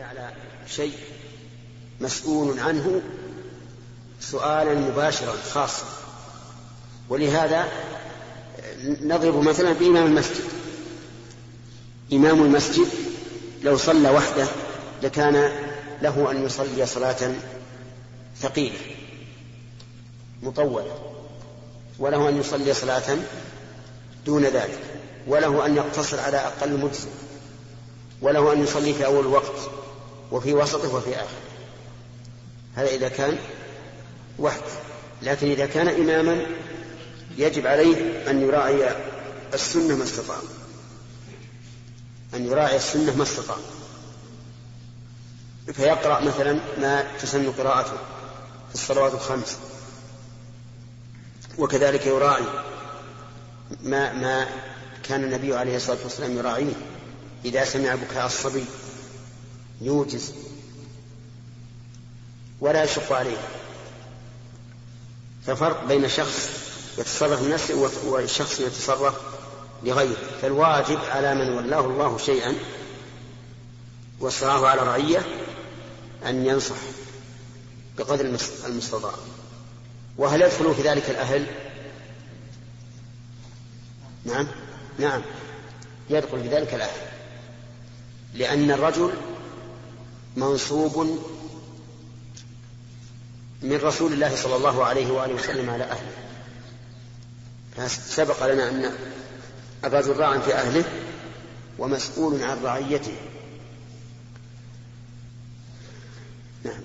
على شيء مسؤول عنه سؤالا مباشرا خاصا. ولهذا نضرب مثلا بإمام المسجد. إمام المسجد لو صلى وحده لكان له أن يصلي صلاة ثقيلة مطولة وله أن يصلي صلاة دون ذلك وله أن يقتصر على أقل مجزء وله أن يصلي في أول الوقت وفي وسطه وفي آخره. هذا إذا كان وحده لكن إذا كان إماما يجب عليه أن يراعي السنة ما استطاع. أن يراعي السنة ما استطاع. فيقرأ مثلا ما تسن قراءته في الصلوات الخمس. وكذلك يراعي ما ما كان النبي عليه الصلاة والسلام يراعيه إذا سمع بكاء الصبي. يوجز ولا يشق عليه. ففرق بين شخص يتصرف لنفسه وشخص يتصرف لغيره. فالواجب على من ولاه الله شيئا وصراه على رعية أن ينصح بقدر المستطاع. وهل يدخل في ذلك الأهل؟ نعم. نعم. يدخل في ذلك الأهل. لأن الرجل منصوب من رسول الله صلى الله عليه وآله وسلم على أهله. فسبق لنا أن الرجل راع في أهله ومسؤول عن رعيته. نعم.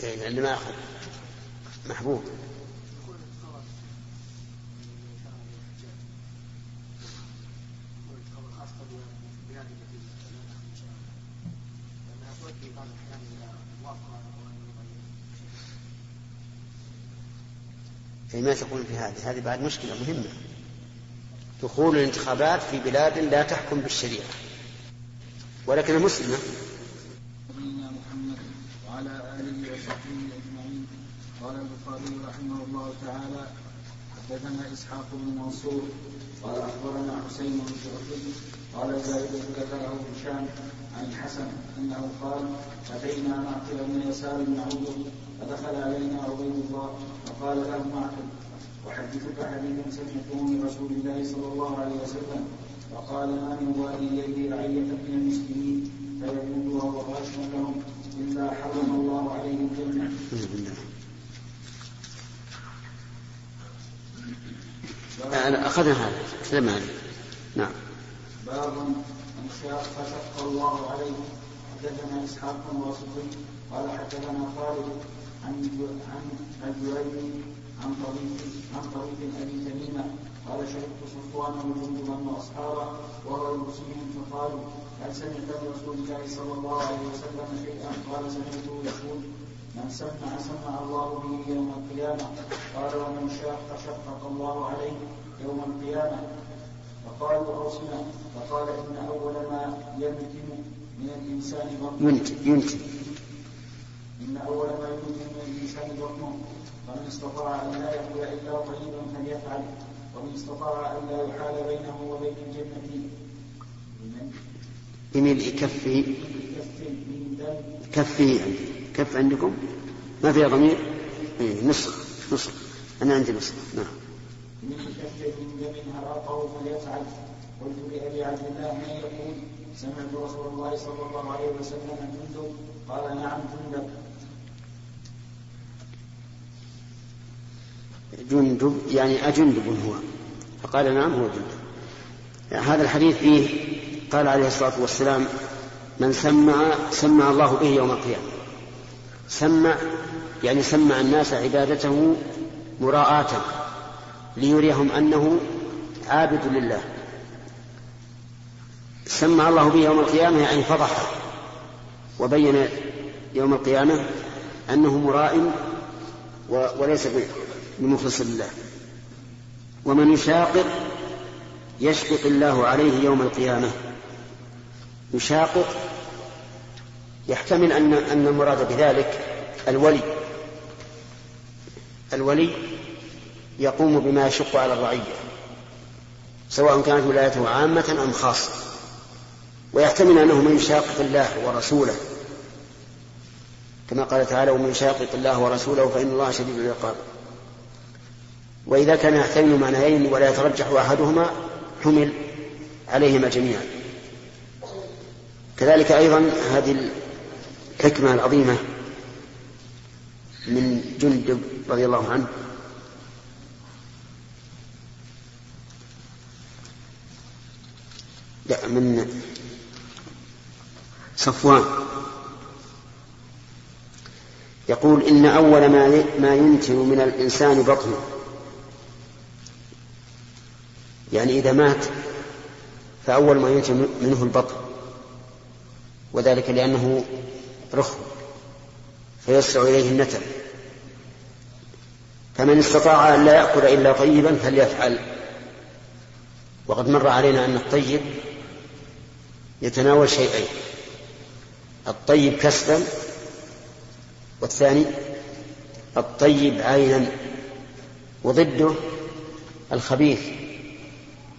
لأن ما أخذ. محبوب أي ما تقول في هذه هذه بعد مشكلة مهمة. دخول الانتخابات في بلاد لا تحكم بالشريعة. ولكن مسلمة. نبينا محمد وعلى آله وصحبه أجمعين. قال البخاري رحمه الله تعالى حدثنا إسحاق بن منصور قال أخبرنا حسين بن شرقي قال زائد ذكره هشام عن الحسن أنه قال أتينا معقل بن يسار نعوده فدخل علينا عبيد الله فقال له معقل أحدثك حديثا سمعته من رسول الله صلى الله عليه وسلم. فقال ما من والي يلي رعية من المسلمين فيموت وهو غاش لهم إلا حرم الله عليه الجنة. أنا أخذنا هذا تكلمنا عنه نعم. باب من شاء فشق الله عليه. حدثنا إسحاق بن قال حدثنا خالد عن عن جريج عن طريق عن طريق أبي تميمة قال شهدت صفوان وجندبا واصحابه وهو المسلمين فقالوا هل سمعت من رسول الله صلى الله عليه وسلم شيئا؟ قال سمعته يقول من سمع سمع الله به يوم القيامة. قال ومن شاق شقق الله عليه يوم القيامة. فقالوا أوصنا. فقال إن أول ما ينتم من الإنسان بطنه ينتج ينتج إن أول ما يمكن من الإنسان بطنه فمن استطاع أن لا يأكل إلا طيبا فليفعل ومن استطاع أن لا يحال بينه وبين الجنة بملء كفه كفه عندي. كف عندكم؟ ما فيها ضمير؟ إيه نصف نصف أنا عندي نصف نعم. من كف من دم هراقه فليفعل. قلت لأبي عبد الله من يقول؟ سمعت رسول الله صلى الله عليه وسلم جندب قال نعم جندب جندب يعني أجندب هو. فقال نعم هو جندب. هذا الحديث فيه قال عليه الصلاة والسلام من سمع سمع الله به يوم القيامة. سمع يعني سمع الناس عبادته مراءة ليريهم أنه عابد لله. سمع الله به يوم القيامة يعني فضحه وبين يوم القيامة أنه مراء وليس بمخلص لله ومن يشاقق يشقق الله عليه يوم القيامة. يشاقق يحتمل أن أن المراد بذلك الولي. الولي يقوم بما يشق على الرعية سواء كانت ولايته عامة أم خاصة. ويحتمل أنه من يشاقق الله ورسوله. كما قال تعالى ومن يشاقق الله ورسوله فإن الله شديد العقاب. وإذا كان يحتمل معنيين ولا يترجح أحدهما حمل عليهما جميعا. كذلك أيضا هذه الحكمة العظيمة من جندب رضي الله عنه. لا من صفوان. يقول إن أول ما ما ينتن من الإنسان بطنه يعني إذا مات فأول ما ينتن منه البطن وذلك لأنه رخو فيسرع إليه النتن فمن استطاع أن لا يأكل إلا طيبا فليفعل. وقد مر علينا أن الطيب يتناول شيئين الطيب كسبا والثاني الطيب عينا وضده الخبيث.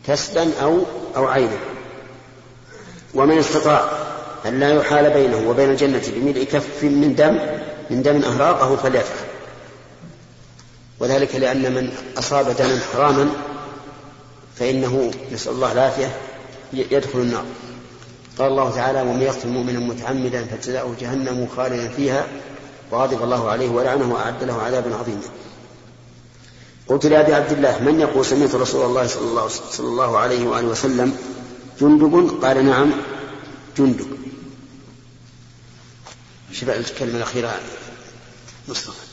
كسبا أو أو عينا. ومن استطاع أن لا يحال بينه وبين الجنة بملء كف من دم من دم أهراقه فليفعل. وذلك لأن من أصاب دما حراما فإنه نسأل الله العافية يدخل النار. قال الله تعالى ومن يقتل مؤمنا متعمدا فجزاؤه جهنم خالدا فيها وغضب الله عليه ولعنه وأعد له عذابا عظيما. قلت لأبي عبد الله من يقول سمعت رسول الله صلى الله, صلى الله عليه وآله وسلم جندب؟ قال نعم جندب. شبع الكلمة الأخيرة مصطفى.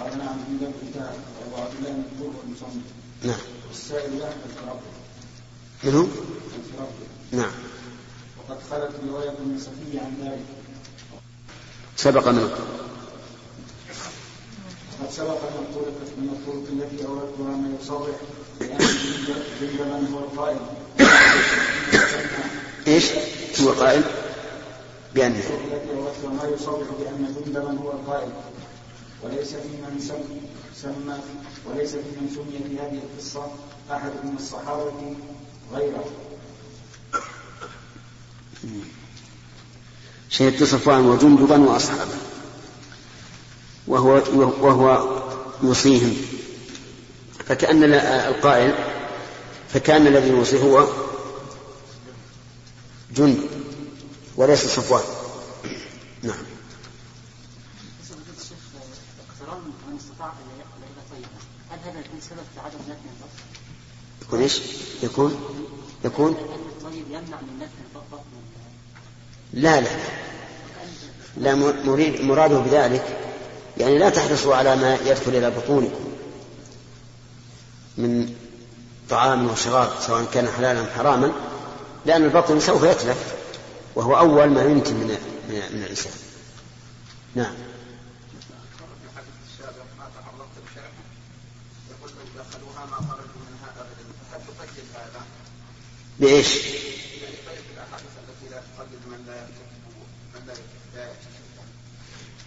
قال نعم جندا انتهى أبو عبد الله من الطور والمصنف نعم. والسائل لا من هو؟ نعم. وقد خلت روايه من صفيه عن ذلك. سبق من وقد سبق من الطرق من الطرق التي أوردتها ما يصرح بأن جندا هو القائل. إيش؟ هو قائل؟ بأن. التي أوردتها ما يصرح بأن جندبا هو القائل. وليس في من سم سمى وليس في من سمي في هذه القصة أحد من الصحابة غيره. شهدت صفوان وجندبا واصحابه وهو وهو يوصيهم. فكأن القائل فكأن الذي يوصي هو جند وليس صفوان. نعم اقتران من استطاع ان ياكل الا طيبا هل يكون سبب في عدم نتن البطن؟ يكون إيش؟ يكون؟ يكون؟ الطيب يمنع من نتن البطن لا لا. لا مريد مراده بذلك. يعني لا تحرصوا على ما يدخل إلى بطونكم من طعام وشراب سواء كان حلالا أم حراما لأن البطن سوف يتلف وهو أول ما ينتج من من, من الإنسان. نعم. بإيش؟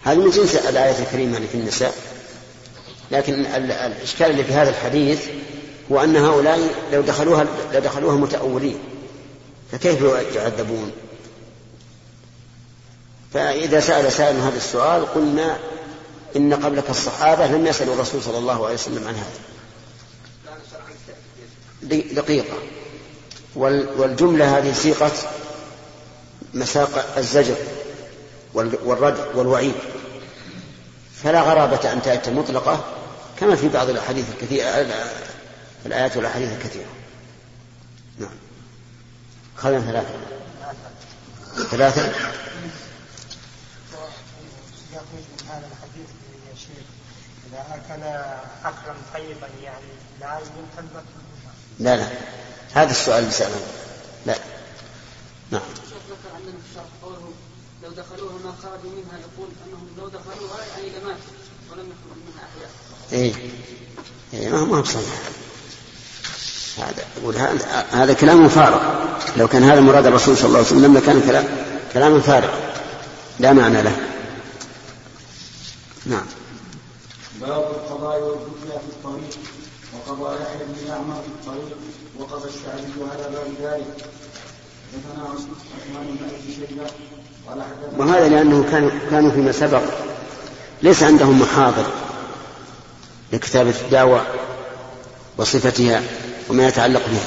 هذه من جنس الآية الكريمة اللي في النساء لكن الإشكال اللي في هذا الحديث هو أن هؤلاء لو دخلوها لدخلوها متأولين فكيف يعذبون؟ فإذا سأل سائل هذا السؤال قلنا إن قبلك الصحابة لم يسألوا الرسول صلى الله عليه وسلم عن هذا دقيقة والجملة هذه سيقة مساق الزجر والردع والوعيد. فلا غرابة أن تأتي مطلقة كما في بعض الأحاديث الكثيرة الآيات والأحاديث الكثيرة. نعم. خلنا ثلاثة. ثلاثة. إذا أكل أكلا طيبا يعني لا يمكن لا لا. هذا السؤال اللي سأله لا. نعم. ذكر قوله لو دخلوها ما خرجوا منها يقول أنهم لو دخلوها يعني لماتوا ولم يخرجوا منها أحياء. إيه. إيه ما هو ما بصحيح هذا يقول هذا هذا كلام فارغ. لو كان هذا مراد الرسول صلى الله عليه وسلم لكان كلام كلام فارغ لا معنى له. نعم. باب القضاء والفتيا في الطريق وقضى يحيى بن يعمر في الطريق. وقضى الشعبي على باب ذلك. حدثنا عثمان بن أبي شيبة وهذا لأنه كانوا كانوا فيما سبق. ليس عندهم محاضر لكتابة الدعوة وصفتها وما يتعلق بها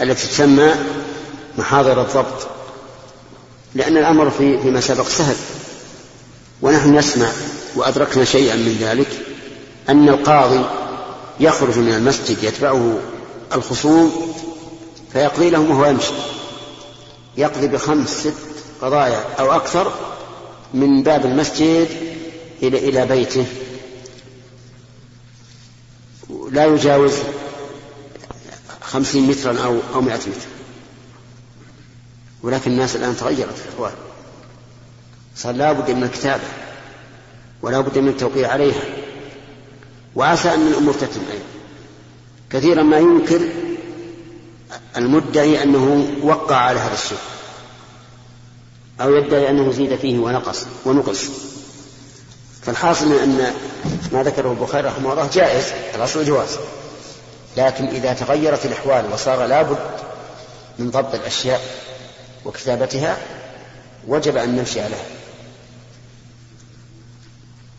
التي تسمى محاضر الضبط. لأن الأمر في فيما سبق سهل ونحن نسمع وأدركنا شيئا من ذلك أن القاضي يخرج من المسجد يتبعه الخصوم فيقضي لهم وهو يمشي. يقضي بخمس ست قضايا أو أكثر من باب المسجد إلى إلى بيته. لا يجاوز خمسين مترا أو أو مئة متر. ولكن الناس الآن تغيرت في الأحوال. صار لا بد من الكتابة ولا بد من التوقيع عليها. وعسى أن الأمور تتم أيضا. كثيرا ما ينكر المدعي أنه وقع على هذا الشيء أو يدعي أنه زيد فيه ونقص ونقص. فالحاصل أن ما ذكره البخاري رحمه الله جائز الأصل الجواز لكن إذا تغيرت الأحوال وصار لابد من ضبط الأشياء وكتابتها وجب أن نمشي عليها.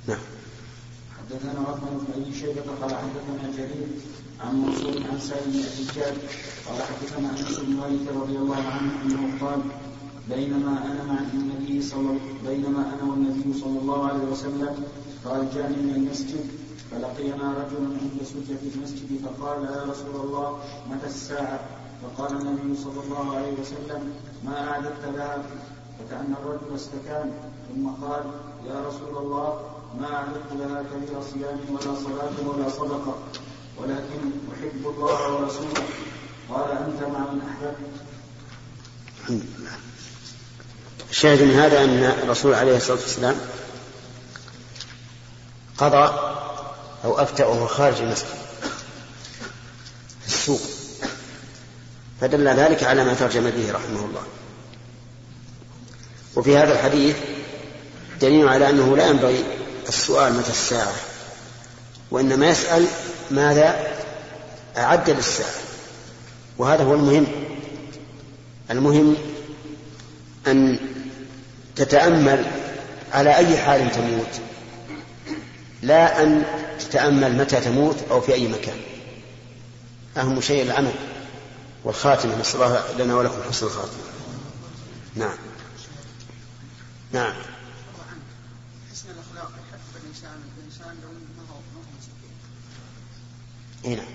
نعم. حدثنا بن أبي شيبة قال حدثنا جرير عن منصور عن سالم بن أبي قال حدثنا أنس بن مالك رضي الله عنه أنه قال بينما أنا مع النبي صلى بينما أنا والنبي صلى الله عليه وسلم خارجان من المسجد فلقينا رجل عند سجة المسجد فقال يا رسول الله متى الساعة؟ فقال النبي صلى الله عليه وسلم ما أعددت لها فكأن الرجل استكان ثم قال يا رسول الله ما أعددت لها كبير صيام ولا صلاة ولا صدقة ولكن أحب الله ورسوله قال أنت مع من أحببت. الحمد لله. الشاهد من هذا أن الرسول عليه الصلاة والسلام قضى أو أفتى وهو خارج المسجد في السوق فدل ذلك على ما ترجم به رحمه الله. وفي هذا الحديث دليل على أنه لا ينبغي السؤال متى الساعة. وإنما يسأل ماذا أعد للساعة. وهذا هو المهم. المهم أن تتأمل على أي حال تموت. لا أن تتأمل متى تموت أو في أي مكان. أهم شيء العمل والخاتمة. نسأل الله لنا ولكم حسن الخاتمة. نعم. نعم حسن الاخلاق يحفز الانسان الانسان لو ما هو ما هو مستقيم. إيه. نعم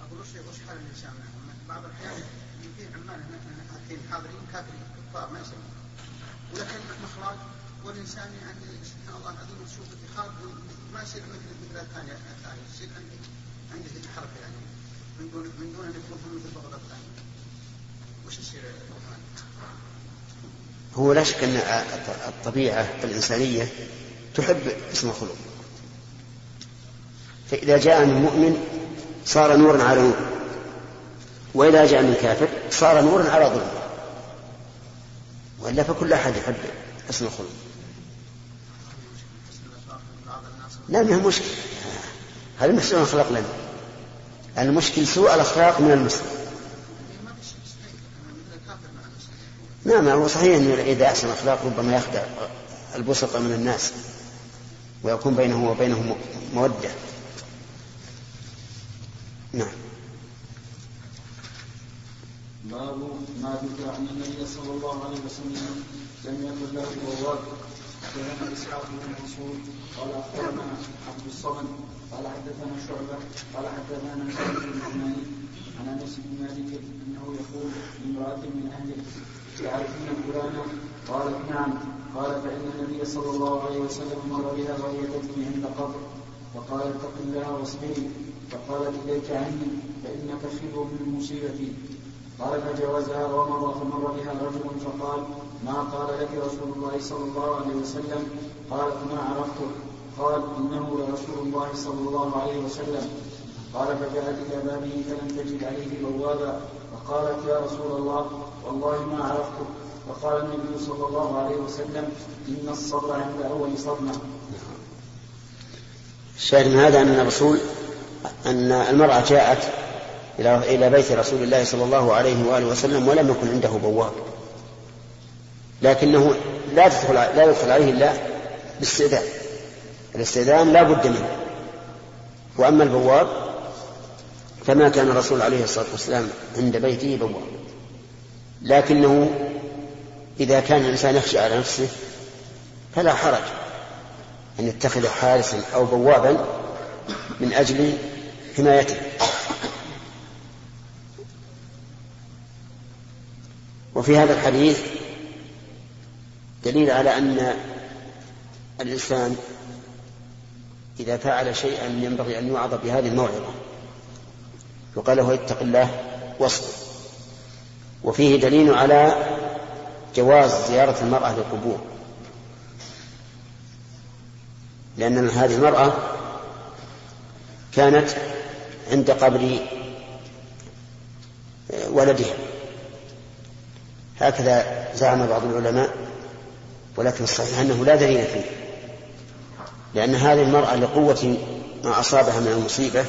أقول وش حال الإنسان بعض الأحيان في عمال هنا هنا حاضرين كافرين كفار ما يسمون. ولكن اخلاق والإنسان يعني سبحان الله العظيم تشوف اتخاذ ما يصير مثل مثل الثانية الثانية يصير عنده عنده الحركة يعني. من دون من دون أن يكون مثل بغض الثاني وش يصير هو لا شك أن الطبيعة الإنسانية تحب اسم الخلق. فإذا جاء من مؤمن صار نورا على نور. وإذا جاء من كافر صار نورا على ظلم. وإلا فكل أحد يحب اسم الخلق. لا ما مشكلة. هذا المسلم خلق لنا. المشكل سوء الأخلاق من المسلم. نعم هو صحيح أنه إذا أحسن الأخلاق ربما يخدع البسط من الناس ويكون بينه وبينهم مودة. نعم. باب ما ذكر عن النبي صلى الله عليه وسلم لم يكن له بواب حدثنا إسحاق بن منصور قال أخبرنا عبد الصمد قال حدثنا شعبة قال حدثنا سعيد بن عماني عن أنس بن مالك أنه يقول لامرأة من اهله تعرفين فلانا؟ قالت نعم. قال فإن النبي صلى الله عليه وسلم مر بها وهي تبكي عند قبر. فقال اتق الله واصبري. فقالت اليك عني فإنك خبر من مصيبتي. قال فجاوزها ومر فمر بها رجل فقال ما قال لك رسول الله صلى الله عليه وسلم؟ قالت ما عرفته قال إنه لرسول الله صلى الله عليه وسلم. قال فجاءت إلى بابه فلم تجد عليه بوابا فقالت يا رسول الله والله ما عرفته وقال النبي صلى الله عليه وسلم إن الصبر عند أول صدمة الشاهد من هذا أن الرسول أن المرأة جاءت إلى إلى بيت رسول الله صلى الله عليه وآله وسلم ولم يكن عنده بواب. لكنه لا تدخل لا يدخل عليه إلا باستئذان. الاستئذان لا بد منه. وأما البواب فما كان الرسول عليه الصلاة والسلام عند بيته بواب. لكنه إذا كان الإنسان يخشى على نفسه فلا حرج أن يتخذ حارسا أو بوابا من أجل حمايته وفي هذا الحديث دليل على أن الإنسان إذا فعل شيئا ينبغي أن يوعظ بهذه الموعظة. يقال له اتق الله واصبر. وفيه دليل على جواز زيارة المرأة للقبور. لأن هذه المرأة كانت عند قبر ولدها هكذا زعم بعض العلماء ولكن الصحيح أنه لا دليل فيه. لأن هذه المرأة لقوة ما أصابها من المصيبة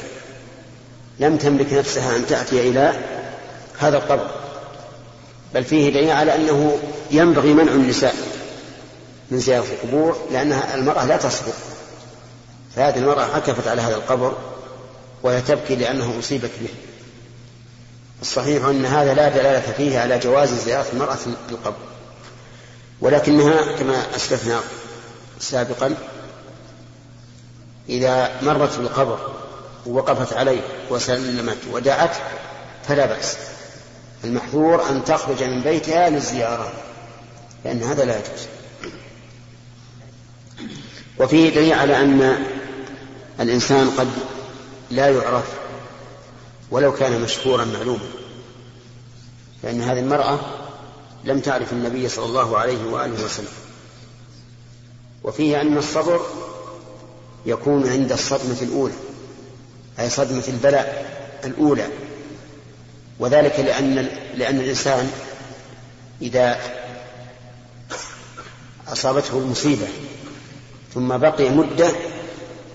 لم تملك نفسها أن تأتي إلى هذا القبر. بل فيه دليل على أنه ينبغي منع النساء من زيارة القبور لأن المرأة لا تصبر. فهذه المرأة عكفت على هذا القبر وهي تبكي لأنه أصيبت به. الصحيح أن هذا لا دلالة فيه على جواز زيارة المرأة القبر. ولكنها كما أسلفنا سابقا إذا مرت بالقبر ووقفت عليه وسلمت ودعت فلا بأس. المحظور أن تخرج من بيتها للزيارة لأن هذا لا يجوز. وفيه دليل على أن الإنسان قد لا يعرف ولو كان مشهورا معلوما لأن هذه المرأة لم تعرف النبي صلى الله عليه وآله وسلم. وفيه أن الصبر يكون عند الصدمة الأولى أي صدمة البلاء الأولى. وذلك لأن لأن الإنسان إذا أصابته المصيبة ثم بقي مدة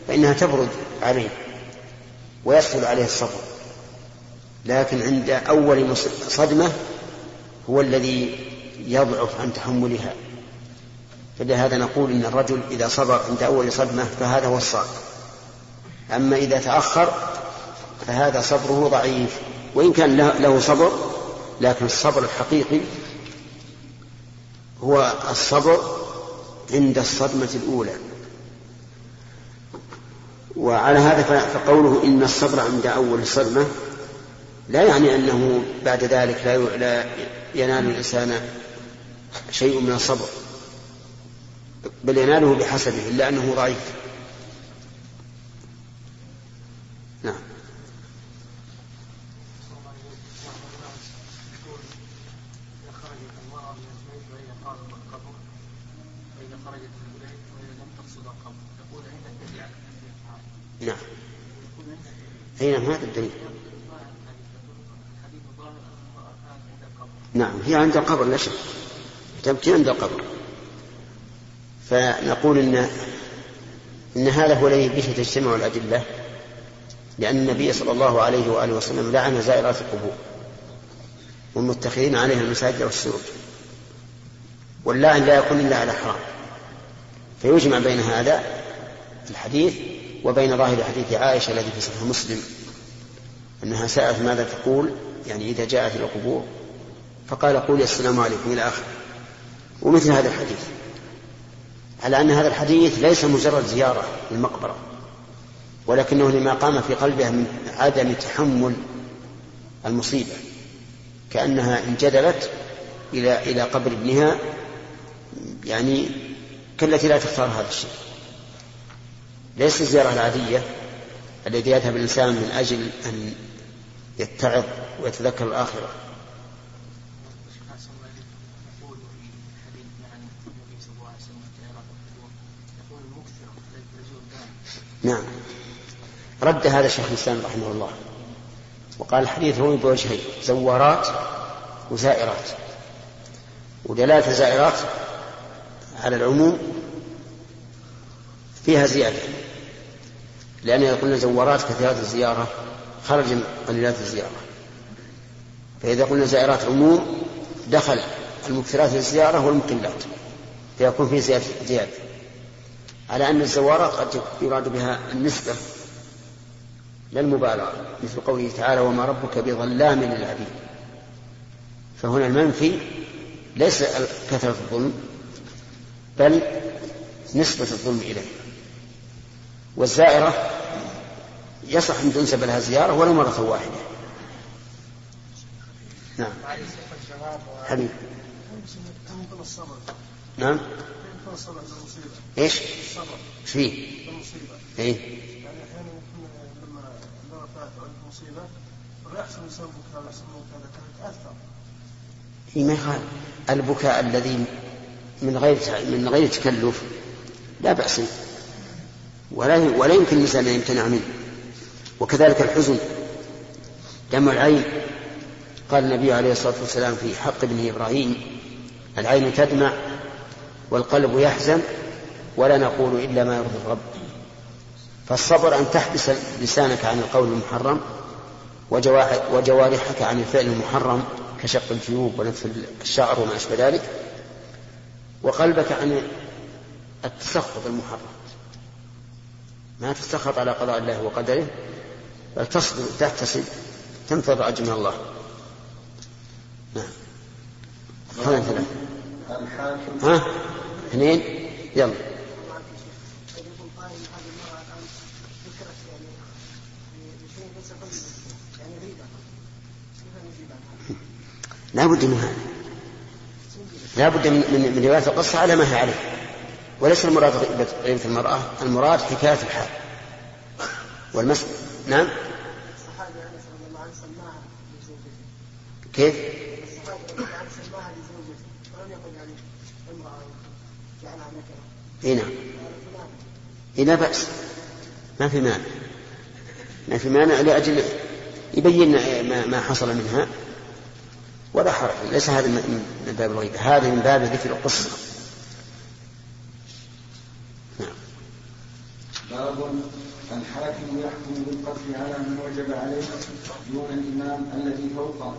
فإنها تبرد عليه. ويسهل عليه الصبر. لكن عند أول صدمة هو الذي يضعف عن تحملها. فلهذا نقول إن الرجل إذا صبر عند أول صدمة فهذا هو الصابر أما إذا تأخر فهذا صبره ضعيف. وإن كان له صبر لكن الصبر الحقيقي هو الصبر عند الصدمة الأولى. وعلى هذا فقوله إن الصبر عند أول صدمة لا يعني أنه بعد ذلك لا ينال الإنسان شيء من الصبر بل يناله بحسبه إلا أنه ضعيف نعم نعم أي نعم هذا الدليل. نعم هي عند القبر لا شك. تبكي عند القبر. فنقول إن إن هذا هو الذي به تجتمع الأدلة لأن النبي صلى الله عليه وآله وسلم لعن زائرات القبور والمتخذين عليها المساجد والسرج. واللعن لا يكون إلا على حرام. فيجمع بين هذا الحديث وبين ظاهر حديث عائشة الذي في صحيح مسلم أنها سألت ماذا تقول يعني إذا جاءت إلى القبور فقال قولي السلام عليكم إلى آخره ومثل هذا الحديث على أن هذا الحديث ليس مجرد زيارة للمقبرة ولكنه لما قام في قلبها من عدم تحمل المصيبة كأنها انجذبت إلى إلى قبر ابنها يعني كالتي لا تختار هذا الشيء. ليس الزيارة العادية التي يذهب الإنسان من أجل أن يتعظ ويتذكر الآخرة. نعم. رد هذا الشيخ الإسلام رحمه الله. وقال الحديث روي بوجهين زوارات وزائرات. ودلالة الزائرات على العموم فيها زيادة. لأن قلنا زوارات كثيرات الزيارة خرج قليلات الزيارة. فإذا قلنا زائرات عموم دخل المكثرات للزيارة والمقلات فيكون زيادة, زيادة. على أن الزوارات قد يراد بها النسبة لا المبالغة مثل قوله تعالى وما ربك بظلام للعبيد فهنا المنفي ليس كثرة الظلم بل نسبة الظلم إليه. والزائرة يصح أن تنسب لها زيارة ولو مرة واحدة. نعم. حبيب نعم. إيش؟ الصبر فيه؟ إيه. يعني أحيانا لما عندك مصيبة يحسن بكاء تأثر اي ما يخالف. البكاء الذي من غير من غير تكلف لا بأس. ولا ولا يمكن الإنسان أن يمتنع منه. وكذلك الحزن دم العين. قال النبي عليه الصلاة والسلام في حق ابنه إبراهيم العين تدمع والقلب يحزن ولا نقول إلا ما يرضي الرب. فالصبر أن تحبس لسانك عن القول المحرم وجوارحك عن الفعل المحرم كشق الجيوب ونتف الشعر وما أشبه ذلك وقلبك عن التسخط المحرم. ما تستخط على قضاء الله وقدره بل تصبر تحتسب تنتظر أجر من الله. نعم. ثلاث ها؟ اثنين؟ يلا. لا بد من هذا. لا بد من, من, من رواية القصة على ما هي عليه. وليس المراد غيبة المرأة المراد حكاية الحال. والمس نعم. كيف؟ اي نعم. إيه لا بأس. ما في مانع. ما في مانع لأجل يبين ما حصل منها. ولا حرج. ليس هذا من باب الغيبة هذا من باب ذكر القصة. نعم. باب الحاكم يحكم بالقتل على من وجب عليه دون الإمام الذي فوقه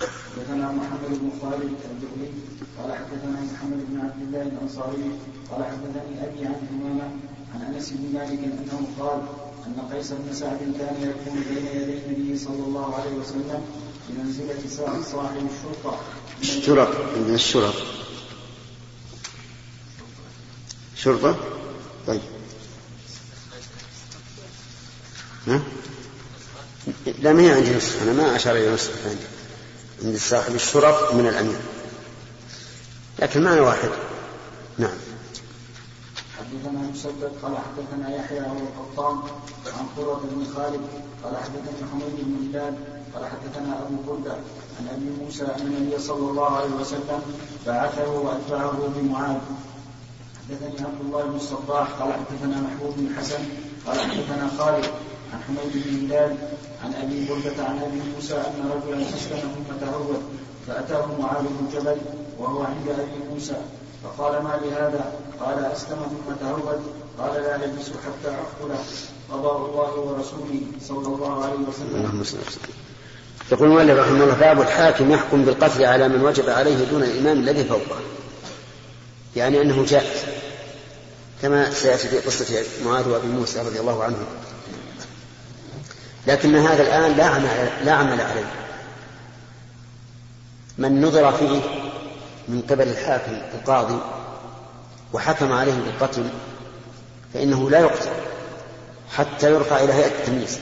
حدثنا محمد بن خالد الجهني قال حدثنا محمد بن عبد الله الأنصاري قال حدثني أبي عن أمامة عن أنس بن مالك أنه قال أن قيس بن سعد كان يكون بين يدي النبي صلى الله عليه وسلم بمنزلة صاحب الشرطة. الشرط من الشرط شرطة؟ طيب. ها؟ لا ما هي عندي نسخ أنا ما أشار إلى نسخ عندي. عند صاحب الشرط من الأمير. لكن معنى واحد. نعم. حدثنا مسدد قال حدثنا يحيى وهو القطان عن قرة بن خالد قال حدثني حميد بن هلال قال حدثنا أبو بردة عن أبي موسى أن النبي صلى الله عليه وسلم بعثه وأتبعه بمعاذ. حدثني عبد الله بن الصباح قال حدثنا محبوب بن حسن قال حدثنا خالد عن حميد بن هلال عن أبي بردة عن أبي موسى أن رجلا اسلم ثم تهود فأتاه معاذ بن جبل وهو عند أبي موسى فقال ما لهذا؟ قال اسلم ثم تهود قال لا يجلس حتى اقتله قضاء الله ورسوله صلى الله عليه وسلم. يقول المؤلف رحمه الله باب الحاكم يحكم بالقتل على من وجب عليه دون الإمام الذي فوقه. يعني أنه جائز كما سيأتي في قصة معاذ وأبي موسى رضي الله عنهم لكن هذا الآن لا عمل, عليه. من نظر فيه من قبل الحاكم القاضي وحكم عليه بالقتل فإنه لا يقتل حتى يرفع إلى هيئة التمييز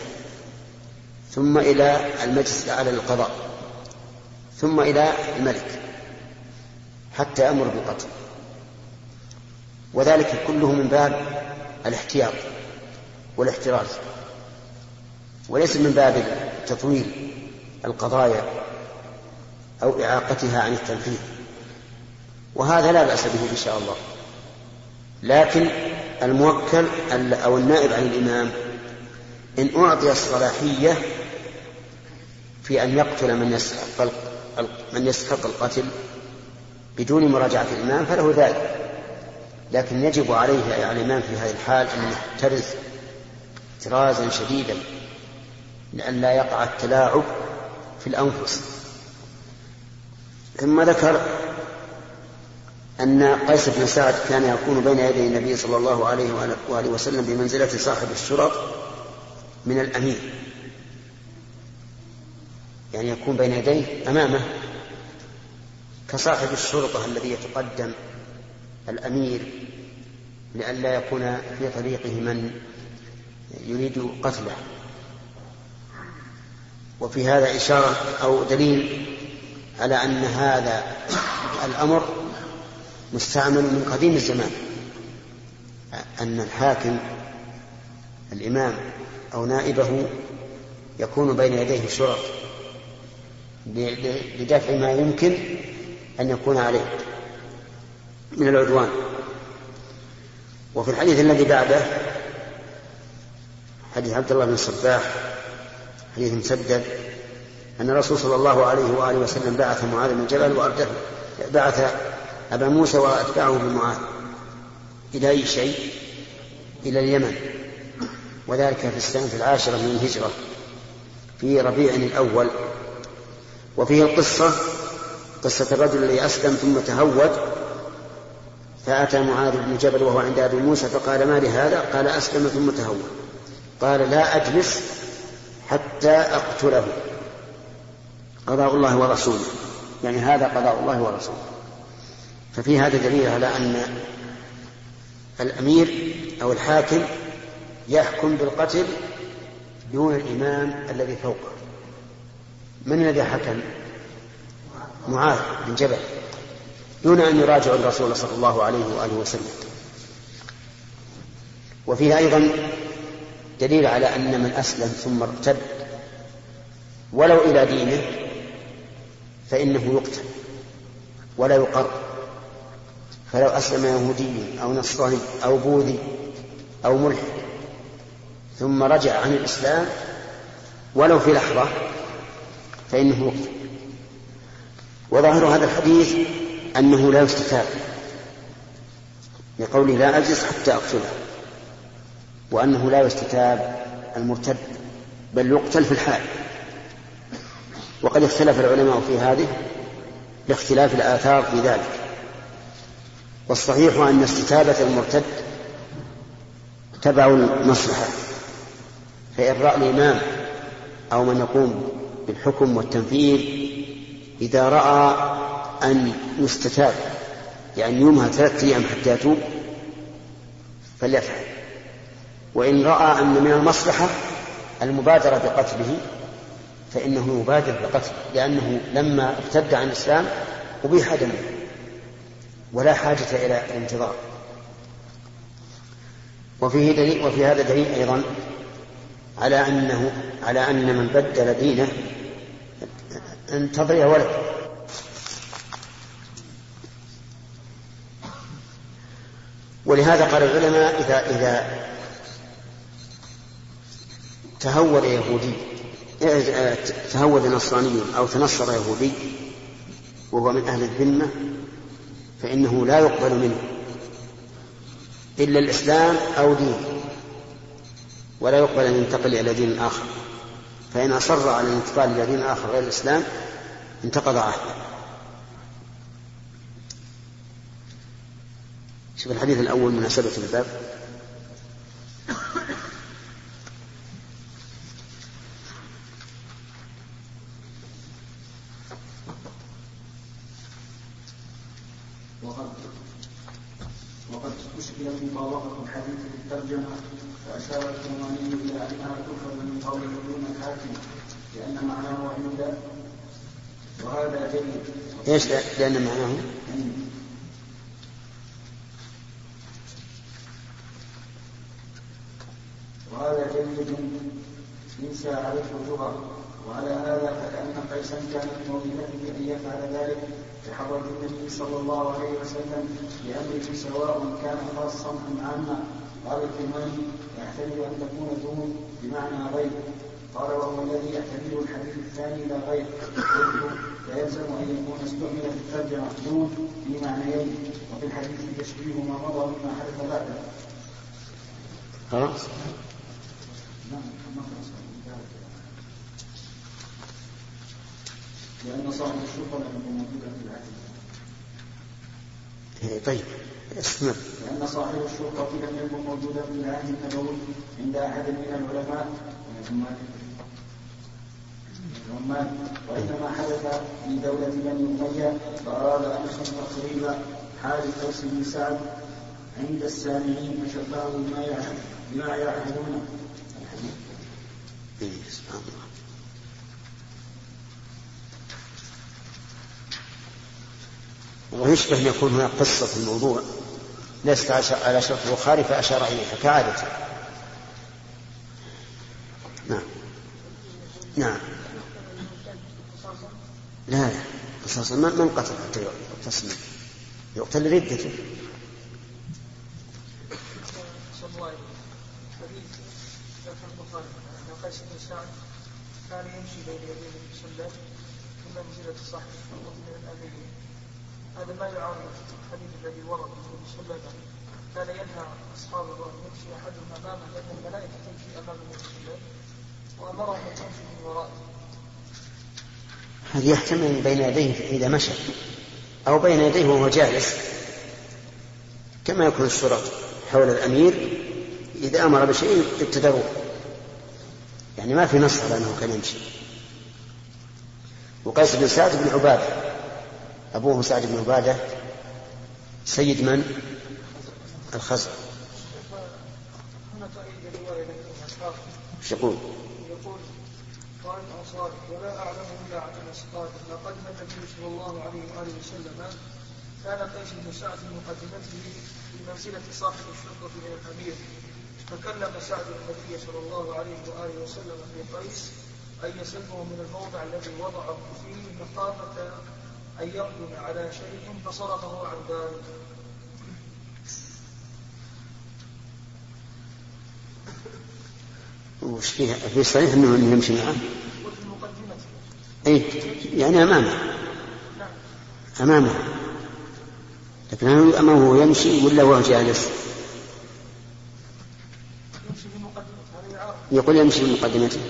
ثم إلى المجلس الأعلى للقضاء ثم إلى الملك حتى يأمر بالقتل. وذلك كله من باب الاحتياط والاحتراز. وليس من باب تطويل القضايا أو إعاقتها عن التنفيذ. وهذا لا بأس به إن شاء الله. لكن الموكل أو النائب عن الإمام إن أعطي الصلاحية في أن يقتل من يستحق من يستحق القتل بدون مراجعة الإمام فله ذلك. لكن يجب عليه على الإمام في هذه الحال أن يحترز احترازا شديدا لئلا يقع التلاعب في الأنفس. ثم ذكر أن قيس بن سعد كان يكون بين يدي النبي صلى الله عليه وآله وسلم بمنزلة صاحب الشرط من الأمير. يعني يكون بين يديه أمامه كصاحب الشرطة الذي يتقدم الأمير لئلا يكون في طريقه من يريد قتله. وفي هذا إشارة أو دليل على أن هذا الأمر مستعمل من قديم الزمان. أن الحاكم الإمام أو نائبه يكون بين يديه شرط لدفع ما يمكن أن يكون عليه من العدوان. وفي الحديث الذي بعده حديث عبد الله بن الصباح حديث مسدد أن الرسول صلى الله عليه وآله وسلم بعث معاذ بن جبل وأرده بعث أبا موسى وأتباعه بمعاذ إلى أي شيء؟ إلى اليمن. وذلك في السنة العاشرة من الهجرة في ربيع الأول. وفيه القصة قصة الرجل الذي أسلم ثم تهود فأتى معاذ بن جبل وهو عند أبي موسى فقال ما لهذا؟ قال أسلم ثم تهود. قال لا أجلس حتى أقتله. قضاء الله ورسوله. يعني هذا قضاء الله ورسوله. ففي هذا دليل على أن الأمير أو الحاكم يحكم بالقتل دون الإمام الذي فوقه. من الذي حكم؟ معاذ بن جبل. دون أن يراجع الرسول صلى الله عليه وآله وسلم. وفيه أيضا دليل على أن من أسلم ثم ارتد ولو إلى دينه فإنه يقتل ولا يقر. فلو أسلم يهودي أو نصراني أو بوذي أو ملحد ثم رجع عن الإسلام ولو في لحظة فإنه يقتل. وظاهر هذا الحديث أنه لا يستتاب لقوله لا أجلس حتى أقتله. وأنه لا يستتاب المرتد بل يقتل في الحال. وقد اختلف العلماء في هذه لاختلاف الآثار في ذلك. والصحيح أن استتابة المرتد تبع المصلحة فإن رأى الإمام أو من يقوم بالحكم والتنفيذ إذا رأى أن يستتاب يعني يمهى ثلاثة أيام حتى يتوب فليفعل. وإن رأى أن من المصلحة المبادرة بقتله فإنه يبادر بقتله لأنه لما ارتد عن الإسلام أبيح دمه ولا حاجة إلى الانتظار. وفيه دليل وفي هذا دليل أيضا على أنه على أن من بدل دينه انتظر يا ولد. ولهذا قال العلماء إذا إذا تهود يهودي تهود نصراني أو تنصر يهودي وهو من أهل الذمة فإنه لا يقبل منه إلا الإسلام أو دين ولا يقبل أن ينتقل إلى دين آخر. فإن أصر على الانتقال إلى دين آخر غير الإسلام انتقض عهده. شوف الحديث الأول مناسبة الباب. وقد وقد أشكلت مطابقة الحديث بالترجمة فأشار الكرماني إلى أنها تؤخذ من قول دون الحاكم لأن معناه عند وهذا جيد. إيش لأن معناه؟ وهذا جيد. ينسى عليه هذا قيسا كانت موهبته أن يفعل ذلك. بحضرة النبي صلى الله عليه وسلم بأمره سواء كان خاصا أم عاما. قال الكرماني يحتمل أن تكون دون بمعنى غير. قال وهو الذي يحتمل الحديث الثاني لا غير. فيلزم أن يكون استعمل في الترجمه دون في معنيين. وفي الحديث تشبيه ما مضى مما حدث بعده. خلاص؟ نعم لأن صاحب الشرطة لم يكن موجودا في العهد إيه، طيب استمر لأن صاحب الشرطة لم يكن موجودا في العهد النبوي عند أحد من العلماء. العمال وإنما حدث في دولة بني أمية فأراد أن يصف تقريب حال قيس بن سعد عند السامعين فشبهه بما بما يعلمون إيه، سبحان الله ويشبه أن يكون هناك قصة في الموضوع. ليست على شرط البخاري فأشار إليها كعادته نعم. نعم. لا لا قصاصا من قتل حتى يقتل ردته كان يمشي بين يديه المسلم في منزلة صاحب من الأمير هذا ما يعارض الحديث الذي ورد في سلمة كان ينهى أصحابه أن يمشي أحدهم أمامه لأن الملائكة تمشي أمام النبي وأمرهم أن تمشي من ورائه هذا يحتمل بين يديه إذا مشى أو بين يديه وهو جالس كما يكون الشرط حول الأمير إذا أمر بشيء ابتدروه يعني ما في نص على أنه كان يمشي. وقيس بن سعد بن عبادة أبوه سعد بن عبادة سيد من؟ الخزر. هناك رواية إيش يقول؟ يقول قال الأنصار ولا أعلم إلا عن أنس قال لقد النبي صلى الله عليه وآله وسلم كان قيس بن سعد مقدمته في منزلة صاحب الشرطة من الأمير فكلم سعد النبي صلى الله عليه وآله وسلم في قيس أن يسلمه من الموضع الذي وضعه فيه مخافة أن يقدم على شيء فصرفه عن ذلك وش فيها؟ في صحيح أنه يمشي معه؟ اي يعني أمامه. نعم أمامه. لكن هل أمامه يمشي ولا هو جالس؟ يقول يمشي في مقدمته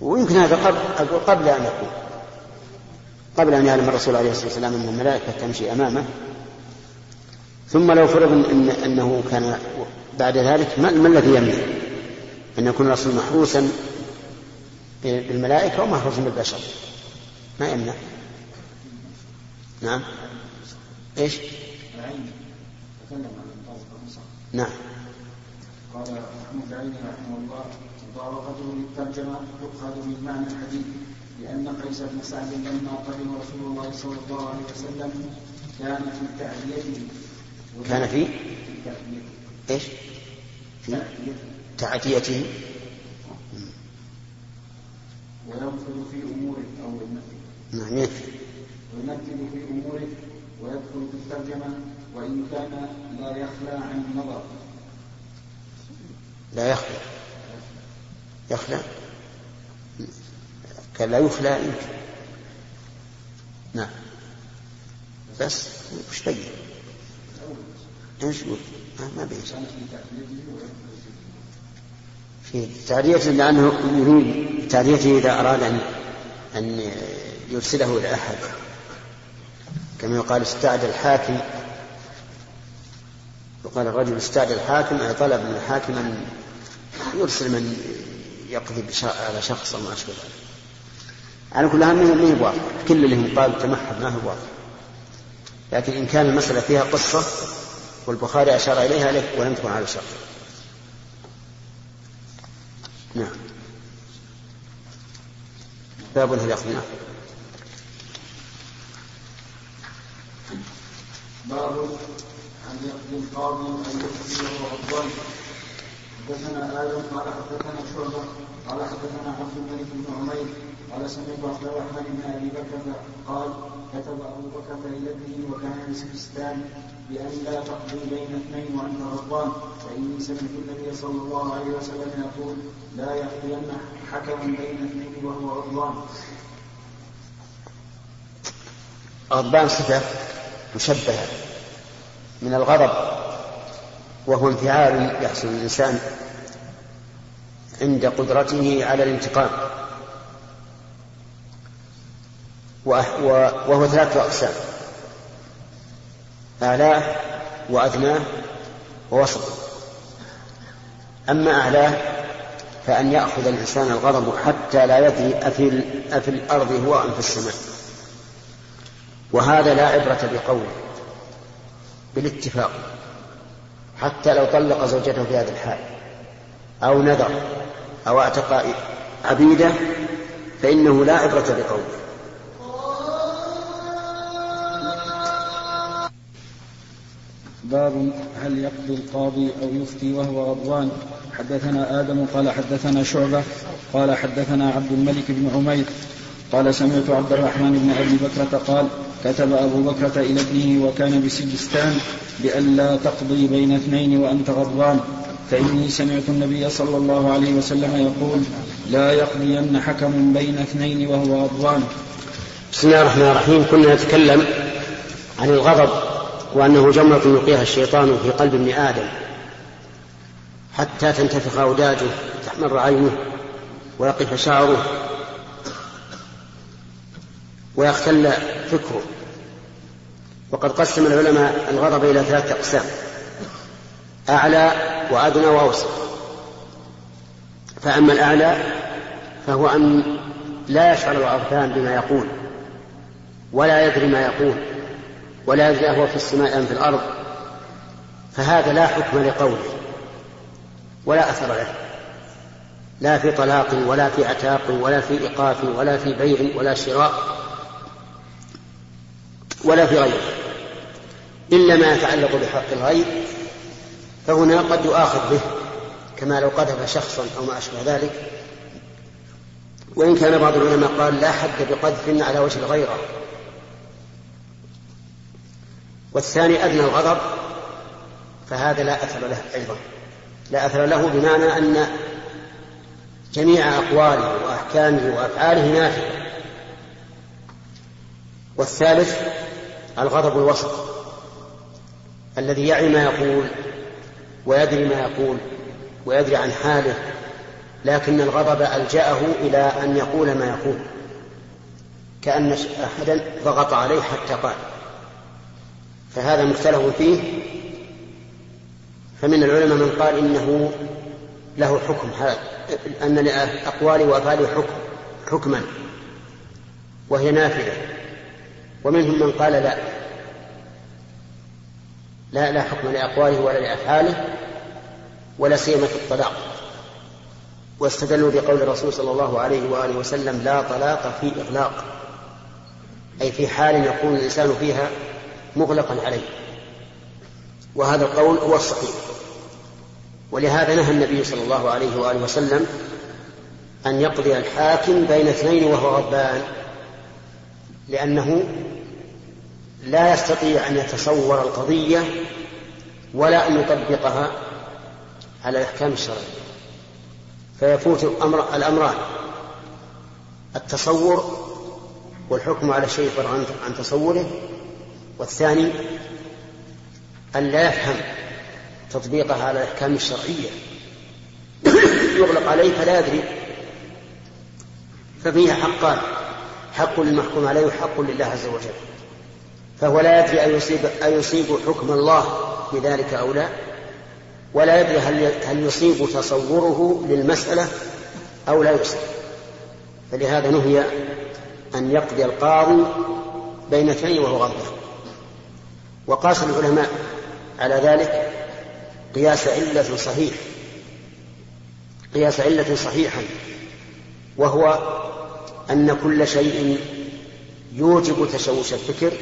ويمكن هذا قبل قبل أن يقول قبل أن يعلم الرسول عليه الصلاة والسلام أن الملائكة تمشي أمامه. ثم لو فرض إن أنه كان بعد ذلك ما, ما الذي يمنع؟ أن يكون الرسول محروسا بالملائكة ومحروسا بالبشر ما يمنع. نعم. إيش؟ نعم. قال محمود العيني رحمه الله مطابقته للترجمة تؤخذ من معنى الحديث لأن قيس بن سعد لما قدم رسول الله صلى الله عليه وسلم كان في تعديته كان في تعديته إيش؟ في تعديته ويدخل في أموره أو نعم يكفي. ويمثل في أموره ويدخل في الترجمة وإن كان لا يخلى عن النظر. لا يخلى يخلى كان لا يخلى يمكن. نعم. بس وش بين إيش يقول؟ ما بين في تعديته لأنه يريد تعديته إذا أراد أن أن يرسله إلى أحد. كما يقال استعد الحاكم. يقال الرجل استعد الحاكم أي طلب من الحاكم أن يرسل من يقضي على شخص أو ما أشبه ذلك. على كل حال ما بواضحة كل اللي قال تمحض ما هو واضح لكن إن كان المسألة فيها قصة والبخاري أشار إليها لك ولم تكن على شرط. نعم. باب هل يقضي باب أن يقضي القاضي أن يقضي وهو حدثنا آدم قال حدثنا شعبة قال حدثنا عبد الملك بن عمير قال سمعت عبد الرحمن بن أبي بكر قال كتب أبو بكر ابنه وكان الاستسلام بأن لا تقضي بين اثنين وأنت غضبان. فإني سمعت النبي صلى الله عليه وسلم يقول لا يقضين حكم بين اثنين وهو غضبان. غضبان صفة مشبهة من الغضب وهو انفعال يحصل الإنسان عند قدرته على الانتقام. وهو ثلاثة أقسام. أعلاه وأدناه ووسطه. أما أعلاه فأن يأخذ الإنسان الغضب حتى لا يدري أفي, أفي الأرض هو أم في السماء. وهذا لا عبرة بقوله بالاتفاق حتى لو طلق زوجته في هذا الحال أو نذر أو أعتق عبيده فإنه لا عبرة بقوله. باب هل يقضي القاضي أو يفتي وهو غضبان. حدثنا آدم قال حدثنا شعبة قال حدثنا عبد الملك بن عمير قال سمعت عبد الرحمن بن أبي بكرة قال كتب أبو بكرة إلى ابنه وكان بسجستان بألا تقضي بين اثنين وأنت غضبان. فإني سمعت النبي صلى الله عليه وسلم يقول لا يقضين حكم بين اثنين وهو غضبان. بسم الله الرحمن الرحيم. كنا نتكلم عن الغضب. وأنه جمرة يلقيها الشيطان في قلب ابن آدم حتى تنتفخ أوداجه تحمر عينه ويقف شعره ويختل فكره. وقد قسم العلماء الغضب إلى ثلاثة أقسام أعلى وأدنى وأوسط. فأما الأعلى فهو أن لا يشعر الغضبان بما يقول ولا يدري ما يقول ولا يدري هو في السماء أم في الأرض فهذا لا حكم لقوله ولا أثر له. لا في طلاق ولا في عتاق ولا في إيقاف ولا في بيع ولا شراء ولا في غيره. إلا ما يتعلق بحق الغير فهنا قد يؤاخذ به كما لو قذف شخصا أو ما أشبه ذلك. وإن كان بعض العلماء قال لا حد بقذف على وجه الغيرة والثاني أدنى الغضب فهذا لا أثر له أيضا. لا أثر له بمعنى أن جميع أقواله وأحكامه وأفعاله نافذة. والثالث الغضب الوسط الذي يعي ما يقول ويدري ما يقول ويدري عن حاله لكن الغضب ألجأه إلى أن يقول ما يقول. كأن أحدا ضغط عليه حتى قال. فهذا مختلف فيه. فمن العلماء من قال إنه له حكم أن لأقواله وأفعاله حكم حكما وهي نافذة. ومنهم من قال لا لا لا حكم لأقواله ولا لأفعاله ولا سيما في الطلاق. واستدلوا بقول الرسول صلى الله عليه وآله وسلم لا طلاق في إغلاق أي في حال يكون الإنسان فيها مغلقا عليه. وهذا القول هو الصحيح. ولهذا نهى النبي صلى الله عليه وآله وسلم أن يقضي الحاكم بين اثنين وهو غضبان لأنه لا يستطيع أن يتصور القضية ولا أن يطبقها على الأحكام الشرعية. فيفوت الأمر الأمران التصور والحكم على شيء عن عن تصوره والثاني أن لا يفهم تطبيقها على الأحكام الشرعية. يغلق عليه فلا يدري. ففيها حقان. حق للمحكوم عليه وحق لله عز وجل. فهو لا يدري أيصيب, أيصيب حكم الله بذلك أو لا. ولا يدري هل هل يصيب تصوره للمسألة أو لا يصيب. فلهذا نهي أن يقضي القاضي بين اثنين وهو غضبان وقاس العلماء على ذلك قياس علة صحيح قياس علة صحيحا وهو أن كل شيء يوجب تشوش الفكر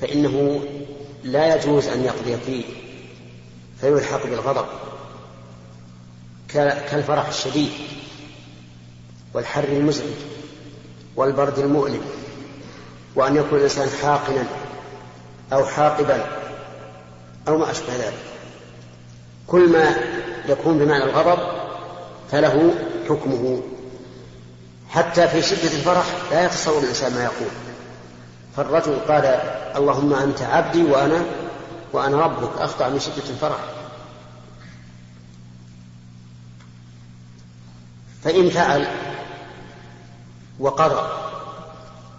فإنه لا يجوز أن يقضي فيه فيلحق بالغضب كالفرح الشديد والحر المزعج والبرد المؤلم وأن يكون الإنسان حاقنا أو حاقبا أو ما أشبه ذلك. كل ما يكون بمعنى الغضب فله حكمه. حتى في شدة الفرح لا يتصور الإنسان ما يقول. فالرجل قال اللهم أنت عبدي وأنا وأنا ربك أخطأ من شدة الفرح. فإن فعل وقضى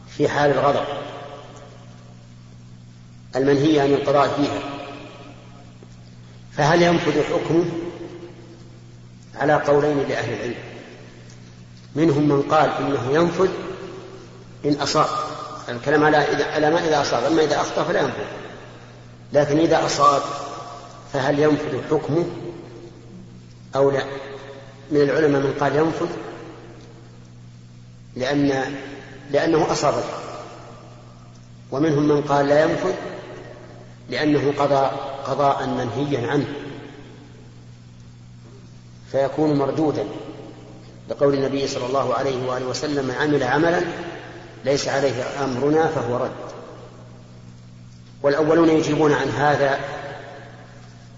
في حال الغضب المنهي عن القضاء فيها. فهل ينفذ حكمه على قولين لأهل العلم؟ منهم من قال إنه ينفذ إن أصاب. الكلام على على ما إذا أصاب. أما إذا أخطأ فلا ينفذ. لكن إذا أصاب فهل ينفذ حكمه أو لا؟ من العلماء من قال ينفذ لأن لأنه أصاب. ومنهم من قال لا ينفذ لأنه قضى قضاء منهيا عنه. فيكون مردودا لقول النبي صلى الله عليه وآله وسلم من عمل عملا ليس عليه أمرنا فهو رد. والأولون يجيبون عن هذا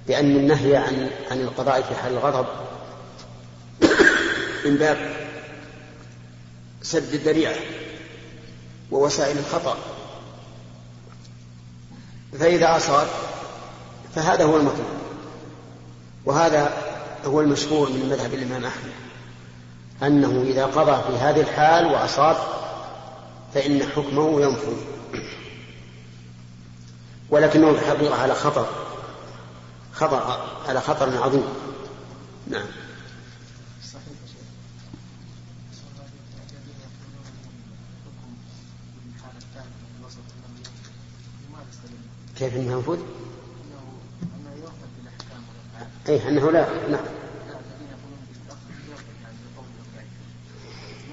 بأن النهي عن عن القضاء في حال الغضب من باب سد الذريعة ووسائل الخطأ. فإذا أصاب فهذا هو المطلوب. وهذا هو المشهور من مذهب الإمام أحمد أنه إذا قضى في هذه الحال وأصاب فإن حكمه ينفذ. ولكنه في الحقيقة على خطر خطر على خطر عظيم. نعم. كيف انه ينفذ؟ اي أنه لا نعم.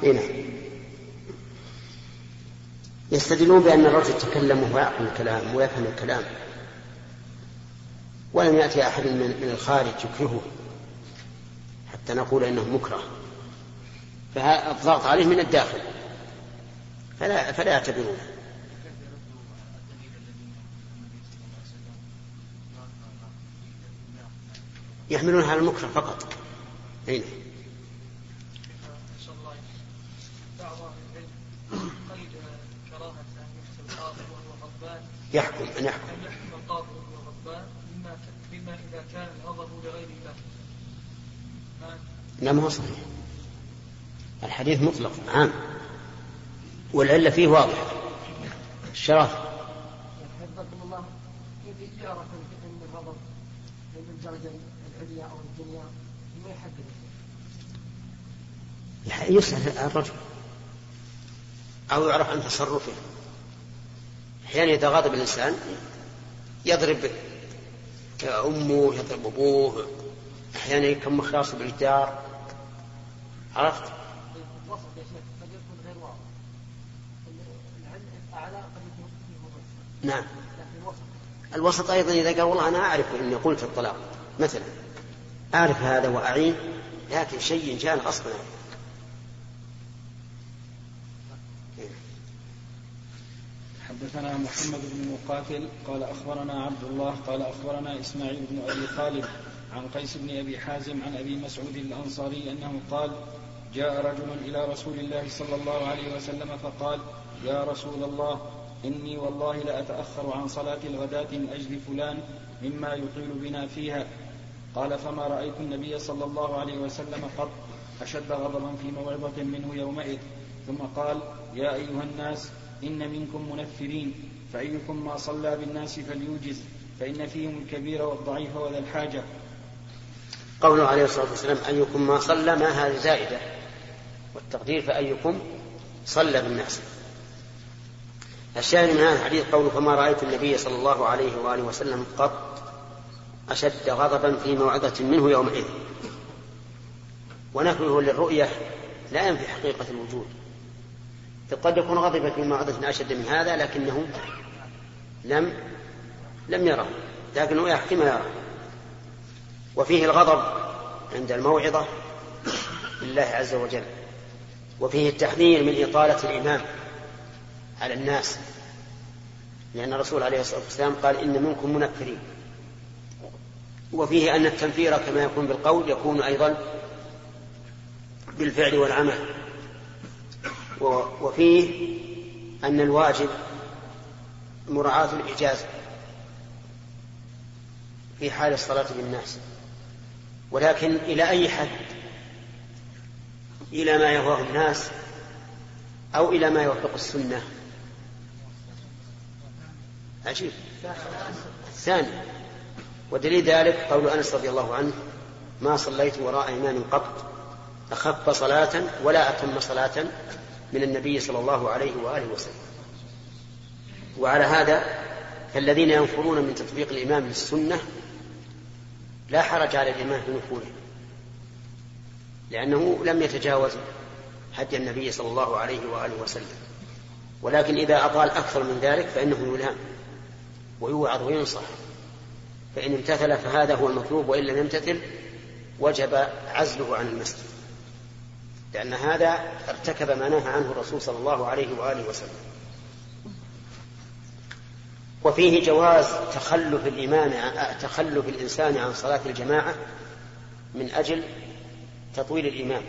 اي نعم. يستدلون بأن الرجل يتكلم وهو يعقل الكلام ويفهم الكلام. ولم يأتي أحد من الخارج يكرهه حتى نقول إنه مكره. فالضغط عليه من الداخل. فلا فلا يعتبرونه. يحملون على المكره فقط. أين يحكم أن يحكم أن يحكم. إذا كان الغضب لغير الله لا ما هو صحيح. الحديث مطلق عام. والعلة فيه واضحة. الشرف. حفظكم الله. كيف يعرف ان الغضب من الدرجة أو الدنيا ما يحدد يسأل الرجل. أو يعرف عن تصرفه. أحيانا إذا غضب الإنسان يضرب أمه يضرب أبوه. أحيانا يكون مخلاص بالجدار عرفت؟ نعم. الوسط أيضا إذا قال والله أنا أعرف أني قلت الطلاق مثلا. أعرف هذا وأعين لكن شيء كان غصبا حدثنا محمد بن مقاتل قال أخبرنا عبد الله قال أخبرنا إسماعيل بن أبي خالد عن قيس بن أبي حازم عن أبي مسعود الأنصاري أنه قال جاء رجل إلى رسول الله صلى الله عليه وسلم فقال يا رسول الله إني والله لأتأخر عن صلاة الغداة من أجل فلان مما يطيل بنا فيها. قال فما رأيت النبي صلى الله عليه وسلم قط أشد غضبا في موعظة منه يومئذ. ثم قال يا أيها الناس إن منكم منفرين فأيكم ما صلى بالناس فليوجز فإن فيهم الكبير والضعيف وذا الحاجة. قوله عليه الصلاة والسلام أيكم ما صلى ما هذه زائدة؟ والتقدير فأيكم صلى بالناس. الشاهد من هذا الحديث قوله فما رأيت النبي صلى الله عليه وآله وسلم قط أشد غضبا في موعظة منه يومئذ. ونفيه للرؤية لا ينفي حقيقة الوجود. قد يكون غضب في موعظة أشد من هذا لكنه لم لم يره. لكنه يحكي ما يرى وفيه الغضب عند الموعظة لله عز وجل. وفيه التحذير من إطالة الإمام على الناس. لأن الرسول عليه الصلاة والسلام قال إن منكم منفرين. وفيه أن التنفير كما يكون بالقول يكون أيضا بالفعل والعمل. وفيه أن الواجب مراعاة الإجازة في حال الصلاة بالناس. ولكن إلى أي حد؟ إلى ما يهواه الناس أو إلى ما يوافق السنة؟ عجيب. ثاني. ودليل ذلك قول أنس رضي الله عنه ما صليت وراء إمام قط أخف صلاة ولا أتم صلاة من النبي صلى الله عليه وآله وسلم. وعلى هذا فالذين ينفرون من تطبيق الإمام للسنة لا حرج على الإمام في نفوره لأنه لم يتجاوز هدي النبي صلى الله عليه وآله وسلم. ولكن إذا أطال أكثر من ذلك فإنه يلام ويوعظ وينصح. فإن امتثل فهذا هو المطلوب وإن لم يمتثل وجب عزله عن المسجد. لأن هذا ارتكب ما نهى عنه الرسول صلى الله عليه وآله وسلم. وفيه جواز تخلف الإمام تخلف الإنسان عن صلاة الجماعة من أجل تطويل الإمام